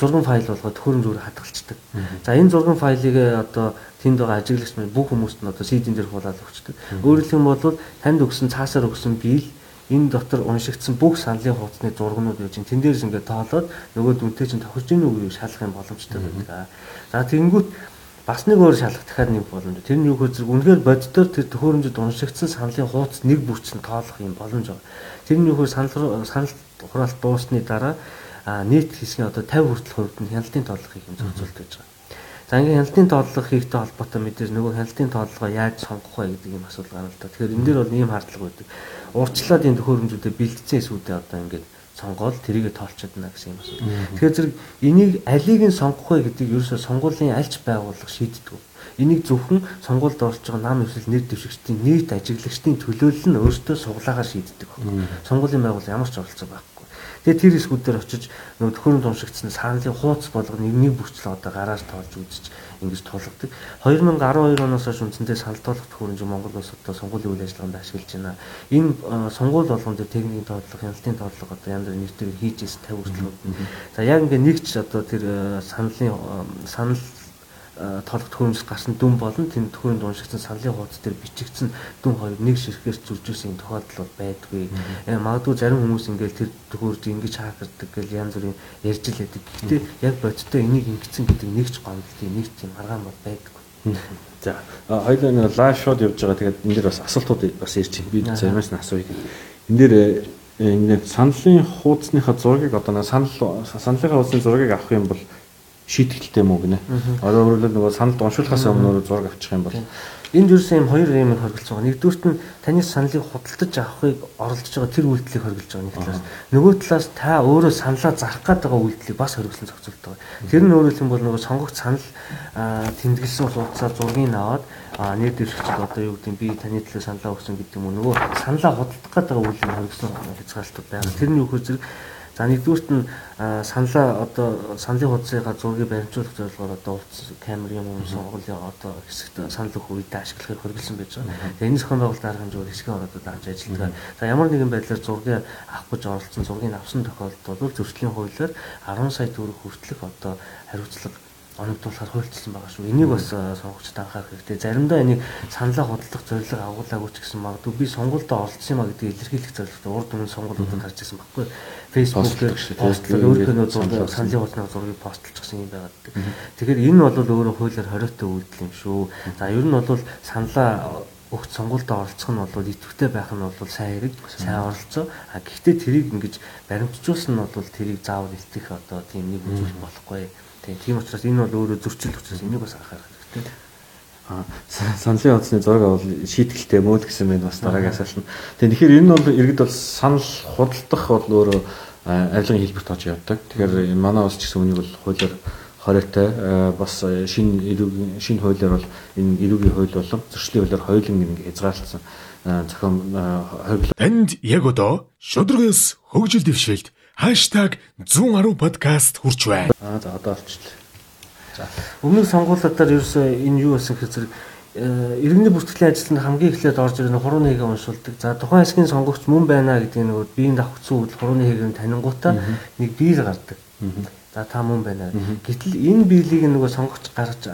зурган файл болгоод төхөөрөмж өөр хадгалцдаг. За энэ зурган файлыг одоо тэнд байгаа ажиглагч бүх хүмүүст нь одоо CD-н дээр хуулаад өгчдөг. Өөрөөр хэлбэл танд өгсөн цаасаар өгсөн биел энэ дотор уншигдсан бүх саналын хуудасны зургнууд юу чинь тэн дээрс ингээд тоолоод нөгөө дүнтэй чинь тохирж ийн үгүй шалах юм боломжтой байдаг. За тэгэнгүүт бас нэг өөр шалгах дахиад нэг боломж. Тэр нь юу гэхээр үнэхээр боддоор тэр төхөөрөмжөд уншигдсан саналын хуудас нэг бүрчэн тоолох юм боломж байна. Тэр нь юу гэхээр санал санал хураалт дуусны дараа нийт хэсгийн одоо 50 хүртэл хувьд нь хяналтын тооллого хийх юм зохицуулт байж байгаа. За ингээд хяналтын тооллого хийхтэй холбоотой мэдээж нөгөө хяналтын тооллогоо яаж сонгох вэ гэдэг юм асуудал гарна л та. Тэгэхээр энэ дээр бол ийм хардлага байдаг. Урчлаад энэ төхөөрөмжүүдэд бэлдсэн эсүүдээ одоо ингээд сонгоод тэрийгэ тоолчихдна гэсэн юм асуу. Тэгэхээр зэрэг энийг алийг нь сонгох вэ гэдэг ерөөсөө сонгуулийн альч байгууллага шийддэг. Энийг зөвхөн сонгуульд орж байгаа нам эсвэл нэр дэвшигчдийн нийт ажиглагчдын төлөөлөл нь өөртөө суглаагаар шийддэг. Сонгуулийн байгууллага ямар ч оролцоо байхгүй. Тэгээ тэр эсгүүдээр очиж нөгөө төхөөрөмж уншигдсан саналын хууц болгоно нэг бүрчлээ одоо гараар тоолж үзэж ингэж тулгадаг. 2012 оноос хойш үндсэндээ санал тоолох төхөөрөмж Монгол улс одоо сонгуулийн үйл ажиллагаанд ашиглаж байна. Энэ сонгуул болгон дээр техникийн тоотлого, хяналтын тоотлого одоо янз бүрийн нэртэйг хийж ирсэн 50 хүртэл. За яг ингээ нэгч одоо тэр саналын санал тоолох төхөөрөмжөс гарсан дүн болон тэнд төхөөрөмж уншигдсан саналын хуудас дээр бичигдсэн дүн хоёр нэг ширхээс зуржсэн тохиолдол бол байдгүй. Э, магадгүй зарим хүмүүс ингээл тэр төхөөрж ингэж хаагдаг гэл янз бүрийн ярьж л байдаг. Гэхдээ яг бодиттой энийг ингэсэн гэдэг нэг ч гомдлын нэг тийм аргаан бол байдгүй. За хоёулаа нэг лайв шоуд явж байгаа. Тэгээд энэ дэр бас асуултууд бас ирж байна. Би заримаас нь асууя. Энэ дэр энэ саналын хуудасныхаа зургийг одоо санал саналынхаа хуудасны зургийг авах юм бол шийтгэлтэй мүү гинэ. Оройр нөгөө санал уншуулахаас өмнө зураг авчих юм бол энд юусэн юм хоёр юм хоригдож байгаа. Нэгдүгürt нь таны саналыг худалдаж авахыг оролдож байгаа тэр үйлдэлийг хоригдож байгаа нэг талаас. Нөгөө талаас та өөрөө саналаа зарах гээд байгаа үйлдэлийг бас хоригдсан зохицуулт байгаа. Тэр нь өөрөөр хэлбэл нөгөө сонгогч санал тэмдэглэсэн хуудасаар зургийг аваад а нэр дэвшигчд одоо юу гэдэг би таны төлөө саналаа өгсөн гэдэг юм уу нөгөө саналаа худалдах байгаа үйлдэл хоригдсон хязгаарлалтууд байгаа. Тэр нь юу гэхээр За нэгдүгürt нь саналаа одоо саналын хуудасыгаа зургийг баримжуулах зорилгоор одоо утас камерын юм сонгуулийн одоо хэсэгт санал өгөх үедээ ашиглахыг хөргөлсөн байж байгаа. Тэгээ энэ зохион байгуулалт арга хэмжээгээр хэсгийн ороод давж ажилладаг. За ямар нэгэн байдлаар зургийг авах гэж оролцсон зургийг авсан тохиолдолд бол зөрчлийн хуулиар 10 сая төгрөг хүртэлх одоо хариуцлага оногдуулахаар хуульчилсан байгаа шүү. Энийг бас сонгогчд анхаарах хэрэгтэй. Заримдаа энийг саналаа худалдах зорилго агуулаагүй ч гэсэн магадгүй би сонгуульд оролцсон юм а гэдгийг илэрхийлэх зорилготой урд өмнө сонгуулиудад харж байсан байхгүй. Facebook-ээр постлог өөрийнхөө зургийг саналын хуудасны зургийг постлчихсан юм байгаад. Тэгэхээр энэ бол өөрөө хуулиар хориотой үйлдэл юм шүү. За ер нь бол саналаа өгч сонгуульд оролцох нь бол идэвхтэй байх нь бол сайн хэрэг, сайн оролцоо. А гэхдээ тэрийг ингэж баримтжуулсан нь бол тэрийг заавал илтгэх одоо тийм нэг үзүүлэх болохгүй Тийм тийм учраас энэ бол өөрөө зөрчил учраас энийг бас анхаарах хэрэгтэй. Аа саналын онцны зураг бол шийтгэлтэй мөөл гэсэн мэнд бас дараагийн асуулт нь. Тэгэхээр энэ бол иргэд бол санал худалдах бол өөрөө авилгын хэлбэрт очиж явдаг. Тэгэхээр манай улс ч гэсэн үнийг бол хуулиар хориотой бас шинэ эрүүгийн шинэ хуулиар бол энэ эрүүгийн хууль болон зөрчлийн хуулиар хоёулын нэг хязгаарлалсан зохион хууль. Танд яг одоо шудрагс хөгжил дэвшилт #110 подкаст хүрч байна. Аа за одоо олчлаа. За өмнөх сонгуулиудаар ерөөсөө энэ юу болсон гэхээр зэрэг иргэний бүртгэлийн ажилтнанд хамгийн эхлээд орж ирэх хурууны хэгээ уншуулдаг. За тухайн хэсгийн сонгогч мөн байна гэдэг нөгөө биеийн давхцсан үйл хурууны хэгийг танингуудаа нэг биел гардаг. За та мөн байна. Гэтэл энэ биелийг нөгөө сонгогч гаргаж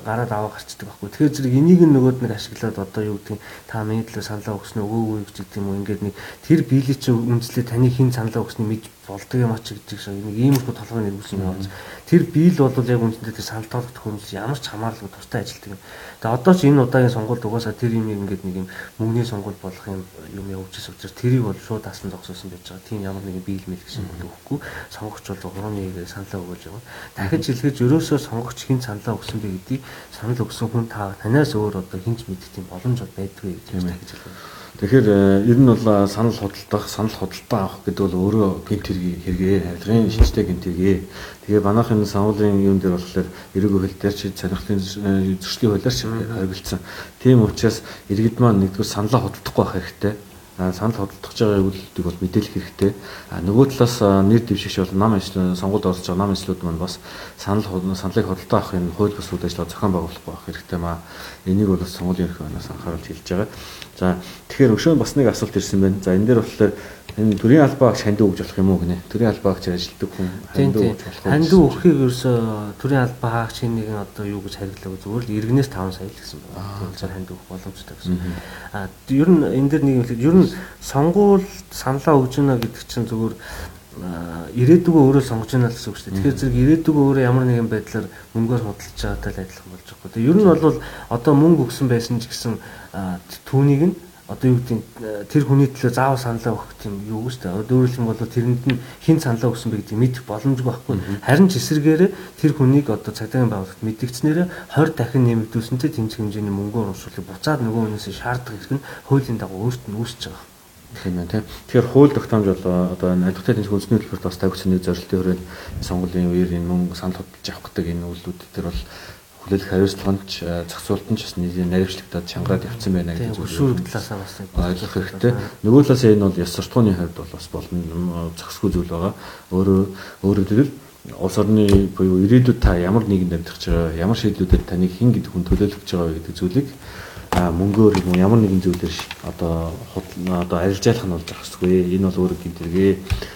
гараад аваа гарчдаг байхгүй. Тэгэхээр зэрэг энийг нөгөөд нэг ашиглаад одоо юу гэдгийг та миний төлөө саналаа өгснө өгөөгүй гэж гэдэг юм уу. Ингээд нэг тэр биелийг чи үнслээ таны хин саналаа өгснө мэдж болдог юм ач гэдэг шиг нэг иймэрхүү толгойн нэрвүүлсэн юм байна. Тэр биел бол яг үнэндээ тэр санал тоолох хүмүүс ямар ч хамааралгүй тустай ажилладаг юм. Тэгээ одоо ч энэ удаагийн сонгуульд угаасаа тэр юм ингээд нэг юм мөнгөний сонгуул болох юм юм явуулчихсан учраас тэрийг бол шууд асан зогсоосон байж байгаа. Тийм ямар нэгэн биел мэл гэсэн үг өгөхгүй сонгогч бол хурууны саналаа өгөөж байгаа. Дахиж хэлгэж ерөөсөө сонгогч хин саналаа өгсөн бэ гэдгийг санал өгсөн хүн та танаас өөр одоо хинч мэдэх тийм боломж байдгүй гэж дахиж хэлээ. Тэгэхээр э, ер нь бол э, санал худалдах, санал худалдаа авах гэдэг бол өөрөө гинт хэрэгээ, авилгын шинжтэй гинт хэрэгээ. Тэгээ манайхын сануулын юм дээр болохоор эрэг хөл дээр чи сонирхлын э, зөрчлийн хуулиар ч харилцсан. Тийм учраас иргэд маань нэгдүгээр саналаа худалдахгүй байх хэрэгтэй санал хөдөлтөж байгаа үйлдэлүүдийг бол мэдээлэх хэрэгтэй. Нөгөө талаас нэр дэвшигч бол нам ажил сонгуульд орж байгаа нам ажлууд маань бас санал саналыг хөдөлтөө авахын хууль бус үйл ажиллагаа зохион байгуулах байх хэрэгтэй маа. Энийг бол сонгуулийн ерхий банаас анхааруулж хэлж байгаа. За тэгэхээр өшөө бас нэг асуулт ирсэн байна. За энэ дээр болохоор энэ төрийн албаа хандив өгж болох юм уу гинэ? Төрийн албаа агч ажилтдаг хүн хандив өгж болох уу? Хандив өгөхийг ерөөсөө төрийн албаа агч нэгэн одоо юу гэж хариглаагүй зүгээр л иргэнээс 5 сая л гэсэн байна. Учраас хандив өгөх боломжтой гэсэн. Аа ер нь энэ дэр нэг юм ер нь сонгуул саналаа өгж гинэ гэдэг чинь зүгээр ирээдүгөө өөрөө сонгож байна л гэсэн үг шүү дээ. Тэгэхээр зэрэг ирээдүгөө өөрөө ямар нэгэн байдлаар мөнгөөр худалдаж байгаатай л адилхан болж байгаа. Тэгээ ер нь бол одоо мөнгө өгсөн байсан ч гэсэн түүнийг нь одоо юу гэдэг тэр хүний төлөө заавал саналаа өгөх тийм юу гэж тэ. Өөрөлдөх юм бол тэрэнд нь хин саналаа өгсөн бэ гэдгийг мэдэх боломжгүй байхгүй. Харин ч эсэргээрээ тэр хүнийг одоо цагдаагийн байгууллагт мэдгэгцнээрээ 20 дахин нэмэгдүүлсэнтэй тэмцэх хэмжээний мөнгөөр уршуулыг буцаад нөгөө хүнээс шаарддаг хэрэг нь хуулийн дагуу өөрт нь үүсэж байгаа. Тийм байна тийм. Тэгэхээр хууль тогтоомж бол одоо энэ албатай тэнцвэр үндэсний төлбөрт бас тавигдсан нэг зорилтын хүрээнд сонгуулийн үеэр энэ мөнгө санал хөдлөж авах гэдэг энэ үйлдэлүүд төр бол хүлээлт хариуцлаганд ч зохицуулт нь ч бас нэг наривчлагдаад чангараад явцсан байна гэж зөвшөөрөх талаасаа бас ойлгох хэрэгтэй. Нөгөө талаас энэ бол ёс суртахууны хувьд бол бас болно зохисгүй зүйл байгаа. Өөрөө өөрөөр хэлбэл улс орны буюу ирээдүйд та ямар нийгэмд амьдарч байгаа, ямар шийдлүүдэд таныг хэн гэдэг хүн төлөөлөж байгаа вэ гэдэг зүйлийг мөнгөөр ямар нэгэн зүйлээр одоо одоо арилжаалах нь болж ах хэрэггүй. Энэ бол өөрөө гинтэргээ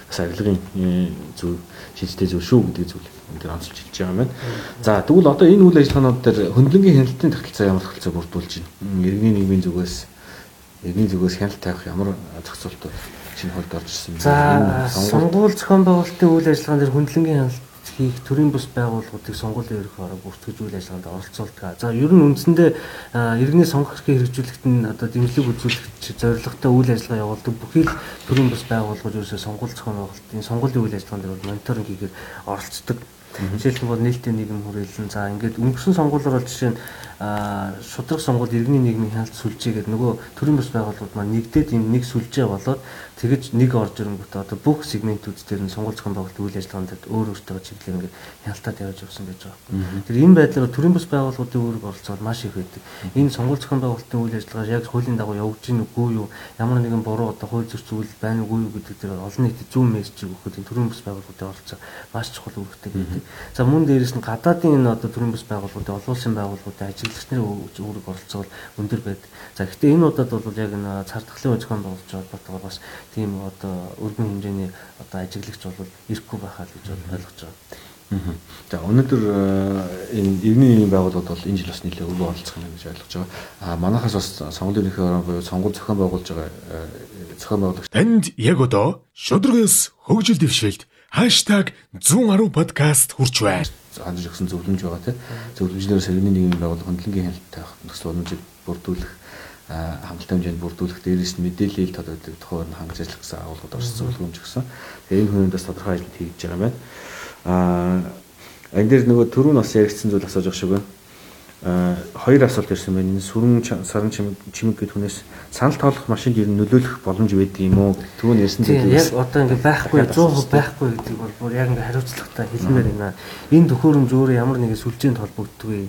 бас арилгын э, зөв шийдтэй зөв шүү гэдэг зүйл энэ дээр онцолж хэлж байгаа юм байна. За тэгвэл одоо энэ үйл ажиллагаанууд дээр хөндлөнгийн хяналтын тогтолцоо ямар тогтолцоо бүрдүүлж байна? Иргэний нийгмийн зүгээс иргэний зүгээс хяналт тавих ямар зохицуултууд шинэ хуульд орж ирсэн юм. За сонгуул зохион байгуулалтын үйл ажиллагаан дээр хөндлөнгийн хяналт хийх төрийн бус байгууллагуудыг сонгуулийн ерөнхий орог бүртгэж үйл ажиллагаанд оролцуулдаг. За ер нь үндсэндээ иргэний сонгох эрхийг хэрэгжүүлэхэд нь одоо дэмжлэг үзүүлэх зорилготой үйл ажиллагаа явуулдаг. Бүхий л төрийн бус байгууллагууд ерөөсөө сонгуул зохион байгуулалтын сонгуулийн үйл ажиллагаанд мониторинг хийгээд оролцдог. Жишээлбэл бол нийтийн нийгэм хүрээлэн за ингээд өнгөрсөн сонгуулиор бол жишээ нь шудраг сонгуульд иргэний нийгмийн хяналт сүлжээ гэдэг нөгөө төрийн бас байгууллагууд маань нэгдээд энэ нэг сүлжээ болоод тэгэж нэг орж ирэнгүүт одоо бүх сегментүүд дээр нь сонгуул зохион байгуулалт үйл ажиллагаанд өөр өөртөө чиглэл ингээд хяналтад явж явсан гэж байгаа. Тэр энэ байдлаар төрийн бас байгууллагуудын үүрэг оролцоо маш их байдаг. Энэ сонгуул зохион байгуулалтын үйл ажиллагаа яг хуулийн дагуу явж гин үгүй юу? Ямар нэгэн буруу одоо хууль зөрч үйл байна уугүй юу гэдэг дээр олон нийтэд зүүн мессежийг өгөхөд энэ төрийн бас байгууллагуудын оролцоо маш чухал үүрэгтэй байдаг. За мөн дээрэс нь гадаадын энэ одоо төрийн бас байгууллагуудын олон улсын байгууллагуудын ажиглагч нарын үүрэг оролцоо өндөр байдаг. За гэхдээ энэ удаад бол яг энэ цар тахлын зохион байгуулж холбоотойгоор бас тийм одоо өргөн хэмжээний одоо ажиглагч бол ирэхгүй байхаа гэж ойлгож байгаа. За өнөөдөр энэ иргэний байгууллагууд бол энэ жил бас нэлээд өвөө оролцох юм гэж ойлгож байгаа. А манайхаас бас сонгуулийн ерөнхий орон буюу сонгуул зохион байгуулж байгаа зохион байгуулагч Танд яг одоо шудрагаас хөгжил дэвшилт #110 подкаст хурж байна. хандж өгсөн зөвлөмж байгаа тийм. Зөвлөмжнөөс иргэний нийгмийн байгууллага хөндлөнгийн хяналттай нөхцөл боломжийг бүрдүүлэх хамттай хэмжээнд бүрдүүлэх дээрээс мэдээлэл тод байдаг тухайн хангаж ажиллах гэсэн агуулгад орсон зөвлөмж өгсөн. Тэгээ энэ хүнээс тодорхой ажил хийж байгаа юм байна. Аа энэ дээр нөгөө түрүү нь бас яригдсан зүйл асууж байгаа шиг байна хоёр асуулт ирсэн байна. Энэ сүрэн саран чимэг чимэг гэдэг хүнээс санал тоолох машинд ер нь нөлөөлөх боломж байдаг юм уу? Түүн ярьсан зүйл яг одоо ингээ байхгүй 100% байхгүй гэдэг бол бүр яг ингээ хариуцлагатай хэлмээр байна. Энэ төхөөрөмж өөрөө ямар нэгэн сүлжээнд холбогддог вэ?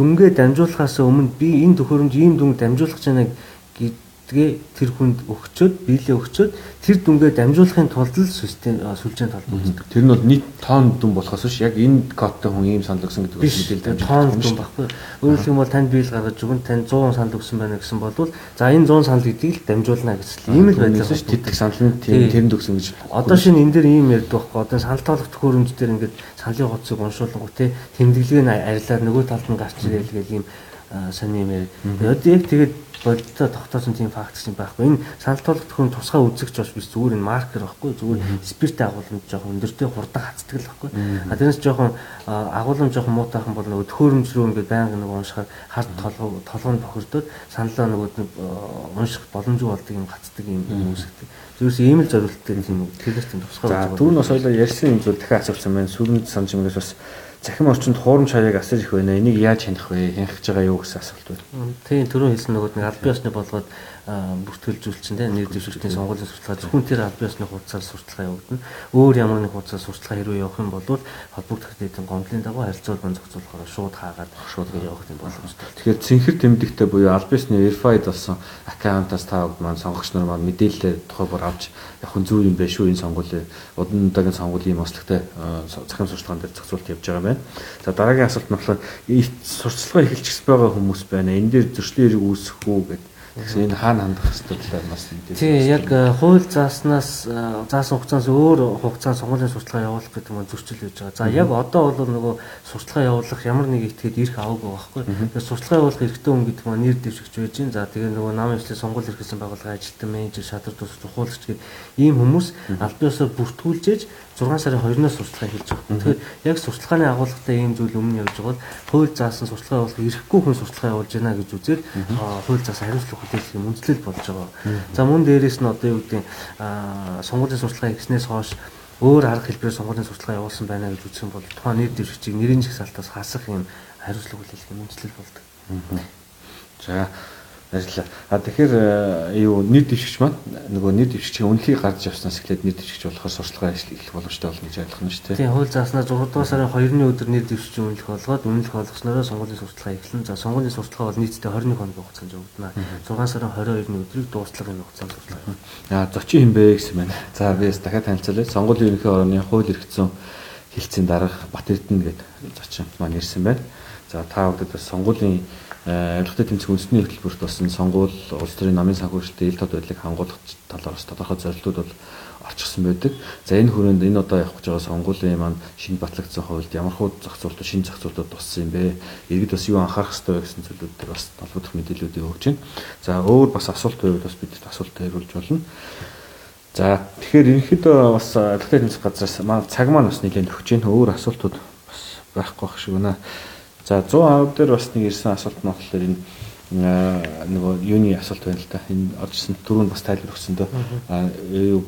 Дүнгээ дамжуулахаас өмнө би энэ төхөөрөмж ийм дүнг дамжуулах гэж байна гэдгээ тэр хүнд өгчөөд биелээ өгчөөд тэр дүнгээ дамжуулахын тулд л систем сүлжээнд холбогддог. Тэр нь бол нийт тоон дүн болохоос биш яг энэ кодтой хүн ийм санал өгсөн гэдэг мэдээлэл тоон дүн баггүй. Өөрөөр хэлбэл танд биел гаргаж өгөн тань 100 санал өгсөн байна гэсэн бол за энэ 100 санал гэдгийг л дамжуулна гэсэн. Ийм л байдлаар биш тэтгэх санал нь тийм тэрэнд өгсөн гэж. Одоо шинэ энэ дээр ийм ярьдаг байхгүй. Одоо санал тоолох төхөөрөмж дээр ингээд саналын хоцыг уншуулгу те тэмдэглэгийг арилаад нөгөө талд нь гарч ирээл гэх ийм сони юм. Одоо яг тэгээд бодолтой тогтоосон тийм факт чинь байхгүй. Энэ санал тоолох төхөөрөм тусгай үзэгч бас биш зүгээр энэ маркер байхгүй. Зүгээр спирттэй агуулмж жоохон өндөртэй хурдан хацдаг л байхгүй. А тэрнээс жоохон агуулмж жоохон муутайхан бол нөгөө төхөөрөмж рүү ингээд байнга нэг уншихаар хард толгой толгойн тохирдоод саналаа нөгөө унших боломжгүй болдог юм хацдаг юм үүсгдэг. Зүгээс ийм л зориулттай тийм тэрээс тийм тусгай. За түрүүн бас хоёлоо ярьсан юм зүйл дахиад асуусан байна. Сүрэнд санаж юмгээс бас захим орчинд хуурамч хаяг асар их байна. Энийг яаж хянах вэ? Хянах гэж байгаа юу гэсэн асуулт байна. Тийм түрүүн хэлсэн нөгөө нэг аль биесны болгоод бүртгэлжүүлсэн тийм нэр дэвшилтийн сонгуулийн сурталчилгаа зөвхөн тэр аль биесны хуудасаар сурталчилгаа явагдана. Өөр ямар нэг хуудасаар сурталчилгаа хэрвээ явах юм бол холбогдох хэдийн гомдлын дагуу харилцааг зохицуулахаар шууд хаагаад шууд явах юм боломжтой. Тэгэхээр цэнхэр тэмдэгтэй буюу аль биесны verified болсон аккаунтаас та маань сонгогч нар маань мэдээлэлээ тухай бүр авч яг хүн зөв юм байна шүү энэ сонгуулийн удан удаагийн сонгуулийн онцлогтой захим сурталчилгаан дээр зохицуулт явж байгаа юм байна. За дараагийн асуулт нь болохоор сурталчилгаа эхэлчихсэн байгаа хүмүүс байна. Энэ дээр зөрчлийн хэрэг үүсэх үү гэдэг Тэгэхээр энэ хаана хандах хэвээр талаар бас мэдээ. Тий, яг э, хууль зааснаас э, заасан хугацаанд өөр хугацаанд сонгуулийн сурталчилгаа явуулах гэдэг нь зөрчил байж байгаа. За яг одоо бол нөгөө сурталчилгаа явуулах ямар нэг итгэхэд ирэх аваагүй байхгүй. Тэгэхээр сурталчилгаа явуулах эрхтэй хүн гэдэг нь нэр дэвшигч байж гин. За тэгээ нөгөө намын ажлын сонгууль эрхэлсэн байгууллагын ажилтан менежер, шадар тус чухуулагч гэдэг ийм хүмүүс аль биесээр бүртгүүлжээж 6 сарын 2-наас сурталчилгаа хийж байгаа. Тэгэхээр яг сурталчилгааны агуулгатай ийм зүйл өмнө явж байгаа бол хууль заасан сурталчилгаа явуулах ирэхгүй хүн сурталчилгаа явуулж байна гэж үзээд хууль заасан хариуцлага хөтөлөх юм үндэслэл болж байгаа. За мөн дээрээс нь одоо юу гэдэг сонгуулийн сурталчилгаа хийснээс хойш өөр арга хэлбэрээр сонгуулийн сурталчилгаа явуулсан байна гэж үзсэн бол тухайн нэр дэвшигчийг нэрийн жагсаалтаас хасах юм хариуцлага хүлээх юм үндэслэл болдог. За ажиллаа. А тэгэхээр э, юу нэр дэвшигч маань нөгөө нэр дэвшигчийн үнэлгийг гарч явснаас эхлээд нэр дэвшигч болохоор сурталчилгаа эхлэх боломжтой болно гэж ойлгох нь шүү дээ. Тийм хууль зааснаа 6 дугаар сарын 2-ны өдөр нэр дэвшигчийн үнэлэх болгоод үнэлэх болгоснороо сонгуулийн сурталчилгаа эхэлнэ. За сонгуулийн сурталчилгаа бол нийтдээ 21 хоногийн хугацаанд явагдана. 6 сарын 22-ны өдрийг дуустлагын хугацаанд сурталчилгаа. Аа зочин хин бэ гэсэн байна. За би дахиад танилцуулъя. Сонгуулийн ерөнхий орны хууль эрхцэн хилцээний дарга Бат Эрдэнэ гэдэг зочин маань ирсэн байна. За та бүдэд бас сонгуулийн авилгатай тэмцэх үндэсний хөтөлбөрт болсон сонгуул улс төрийн намын санхүүжилтийн ил тод байдлыг хангуулах талаар бас тодорхой зорилтууд бол орчихсон байдаг. За энэ хүрээнд энэ одоо явах гэж байгаа сонгуулийн маань шинэ батлагдсан хуульд ямар хуу зохицуултууд шинэ зохицуултууд туссан юм бэ? Иргэд бас юу анхаарах ёстой вэ гэсэн зүйлүүд дээр бас холбогдох мэдээллүүдийг өгч байна. За өөр бас асуулт байвал бас бид асуулт хариулж болно. За тэгэхээр ерөнхийдөө бас авилгатай тэмцэх газраас маань цаг маань бас нэлээд өгч байна. Өөр асуултууд бас байхгүй байх шиг байна. За 110 дээр бас нэг ирсэн асуулт нь болохоор энэ нөгөө юуны асуулт байна л да. Энэ оржсэн түрүүнд бас тайлбар өгсөн дөө.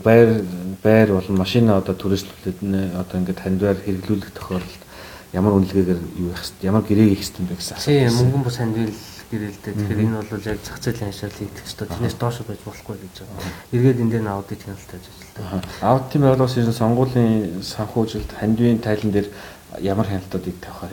Байр байр болон машина одоо түрээслүүлээд одоо ингээд хандвар хэрэглүүлэх тохиолдолд ямар үнэлгээгээр юу их ямар гэрээг их хэвчтэй бэ гэсэн асуулт. Тийм мөнгөн бус хандвал гэрэлтэй. Тэгэхээр энэ бол яг зах зээлийн хашаал хийх ёстой. Тэрнээс доош байж болохгүй гэж байна. Эргээд энэ дээр аудит хяналттай ажилладаг. Аудитын байгууллагаас ирсэн сонгуулийн санхүүжилт хандвийн тайлан дээр ямар хяналтуудыг тавихаар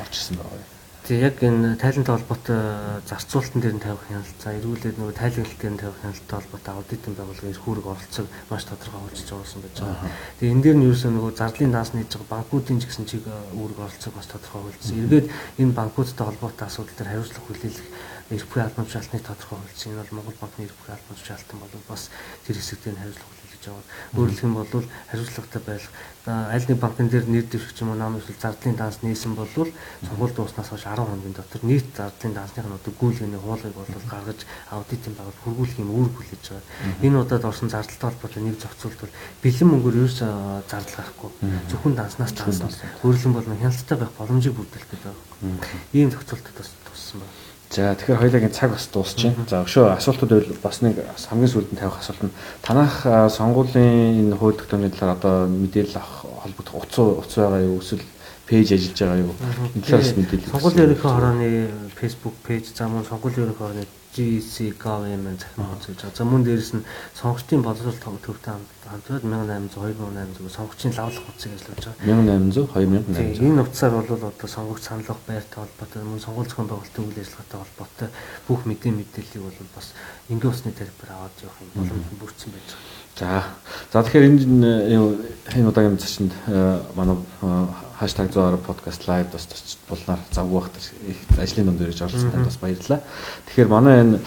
орж ирсэн байгаа вэ? Тэг яг энэ тайлантай холбоотой зарцуулалтын дээр нь тавих хяналт, за эргүүлээд нөгөө тайлгалт дээр нь тавих хяналттай холбоотой аудитын байгууллагын эрхүүрэг оролцоог маш тодорхой хурцж байгуулсан байж байгаа. Тэг энэ дээр нь ерөөсөө нөгөө зарлын наас нээж байгаа банкуудын ч гэсэн чиг үүрэг оролцоог бас тодорхой хурцсан. Эргээд энэ банкуудтай холбоотой асуудал дээр хариуцлага хүлээлгэх эрх буй албан тушаалтныг тодорхой хурцсан. Энэ бол Монгол банкны эрх буй албан тушаалтан бол бас тэр хэсэг дээр хариуцлага гэж байгаа. Өөрөлдөх юм бол хариуцлагатай байх. Аль нэг банкн дээр нэр дэвших юм уу нам эсвэл зардлын данс нээсэн бол сонгуульд дууснаас хойш 10 хоногийн дотор нийт зардлын дансныхын одоо гүйлгээний хуулийг бол гаргаж аудитын байгууллага хөргүүлэх юм үүрэг хүлээж байгаа. Энэ удаад орсон зардалтай холбоотой нэг зохицуулт бол бэлэн мөнгөөр ерөөс зардал гарахгүй. Зөвхөн данснаас дансан. Өөрөлдөн бол хяналттай байх боломжийг бүрдүүлэх гэдэг байгаа. Ийм зохицуултад бас туссан байна. За тэгэхээр хоёулагийн цаг бас дуусч байна. За өшөө асуултууд байвал бас нэг хамгийн сүүлд нь тавих асуулт нь танах сонгуулийн энэ хууль тогтоомны талаар одоо мэдээлэл авах холбогдох утас утас байгаа юу эсвэл пэйж ажиллаж байгаа юу? Энэ талаас мэдээлэл. Сонгуулийн ерөнхий хорооны Facebook пэйж за мөн сонгуулийн ерөнхий хорооны GC Government захин хуудас гэж байгаа. За мөн дээрэс нь сонгогчдын боловсрол төвтэй хамтраад 1800 2800 сонгогчдын лавлах хуудсыг ажиллаж байгаа. 1800 2800. Энэ утсаар бол одоо сонгогч саналх байртай холбоотой мөн сонгуул зохион байгуулалтын үйл ажиллагаатай холбоотой бүх мэдээ мэдээллийг бол бас энгийн усны тарифаар аваад явах юм боломж бүрдсэн байж байгаа. За. За тэгэхээр энэ энэ удаагийн зочинд э, манай #110 podcast live бас булнаар завгүй бахт их ажлын дунд ирж оролцсонд бас баярлалаа. Тэгэхээр манай энэ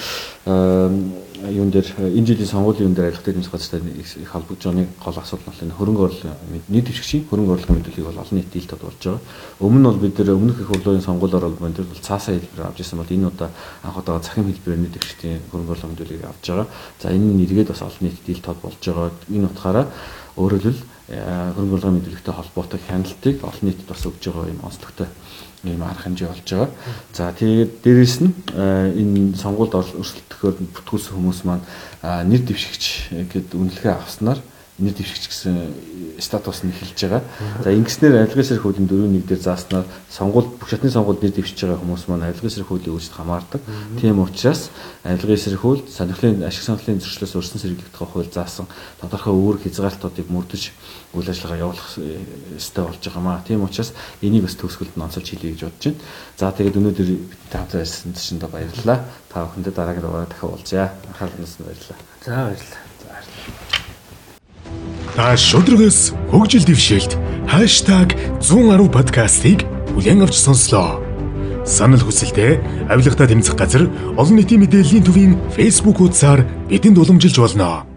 юун дээр энэ жилийн сонгуулийн юун дээр аялах дэмжих газартай их холбогдож байгаа нэг гол асуудал нь хөрөнгө оруулалт нийт дэвшигчийн хөрөнгө оруулалтын мэдүүлгийг бол олон нийт дийлтод болж байгаа. Өмнө нь бол бид нэр өмнөх их хурлын сонгуулиор бол бид бол цаасаа хэлбэр авч ирсэн бол энэ удаа анх удаа цахим хэлбэрээр нийт дэвшигчийн хөрөнгө оруулалт мэдүүлгийг авч байгаа. За энэ нь эргээд бас олон нийт дийлтод болж байгаа. Энэ утгаараа өөрөөр хэлбэл хөрөнгө оруулалтын мэдүүлэгтэй холбоотой хяналтыг олон нийтэд бас өгж байгаа юм онцлогтой ийм арга хэмжээ болж байгаа. За тэгээд дээрэс нь энэ сонгуульд өрсөлдөхөөр бүтгүүлсэн хүмүүс маань нэр дэвшигч гэд үнэлгээ авснаар нэр дэвшигч гэсэн статус нь эхэлж байгаа. За ингэснээр авилгын сэрх хуулийн 4.1 дээр зааснаар сонгуульд бүх шатны сонгуульд нэр дэвшиж байгаа хүмүүс маань авилгын сэрх хуулийн үүрэгт хамаардаг. Тийм учраас авилгын сэрх хууль сонирхлын ашиг сонирхлын зөрчлөөс өрсөн сэргийлэх тухай хууль заасан тодорхой үүрэг хязгаартуудыг мөрдөж үйл ажиллагаа явуулах ёстой болж байгаа маа. Тийм учраас энийг бас төгсгөлд нь онцолж хэлье гэж бодож байна. За тэгээд өнөөдөр бид тавтай байсан чинь баярлалаа. Та бүхэндээ дараагийн дугаараа дахин уулзъя. Анхаарлаас нь баярлалаа. За баярлалаа. Та шудрагс хөгжил дэвшээлт #110 подкастыг бүлээн авч сонслоо. Санал хүсэлтээ авилгатаа тэмцэх газар олон нийтийн мэдээллийн төвийн Facebook хуудасаар бидэнд уламжилж болно.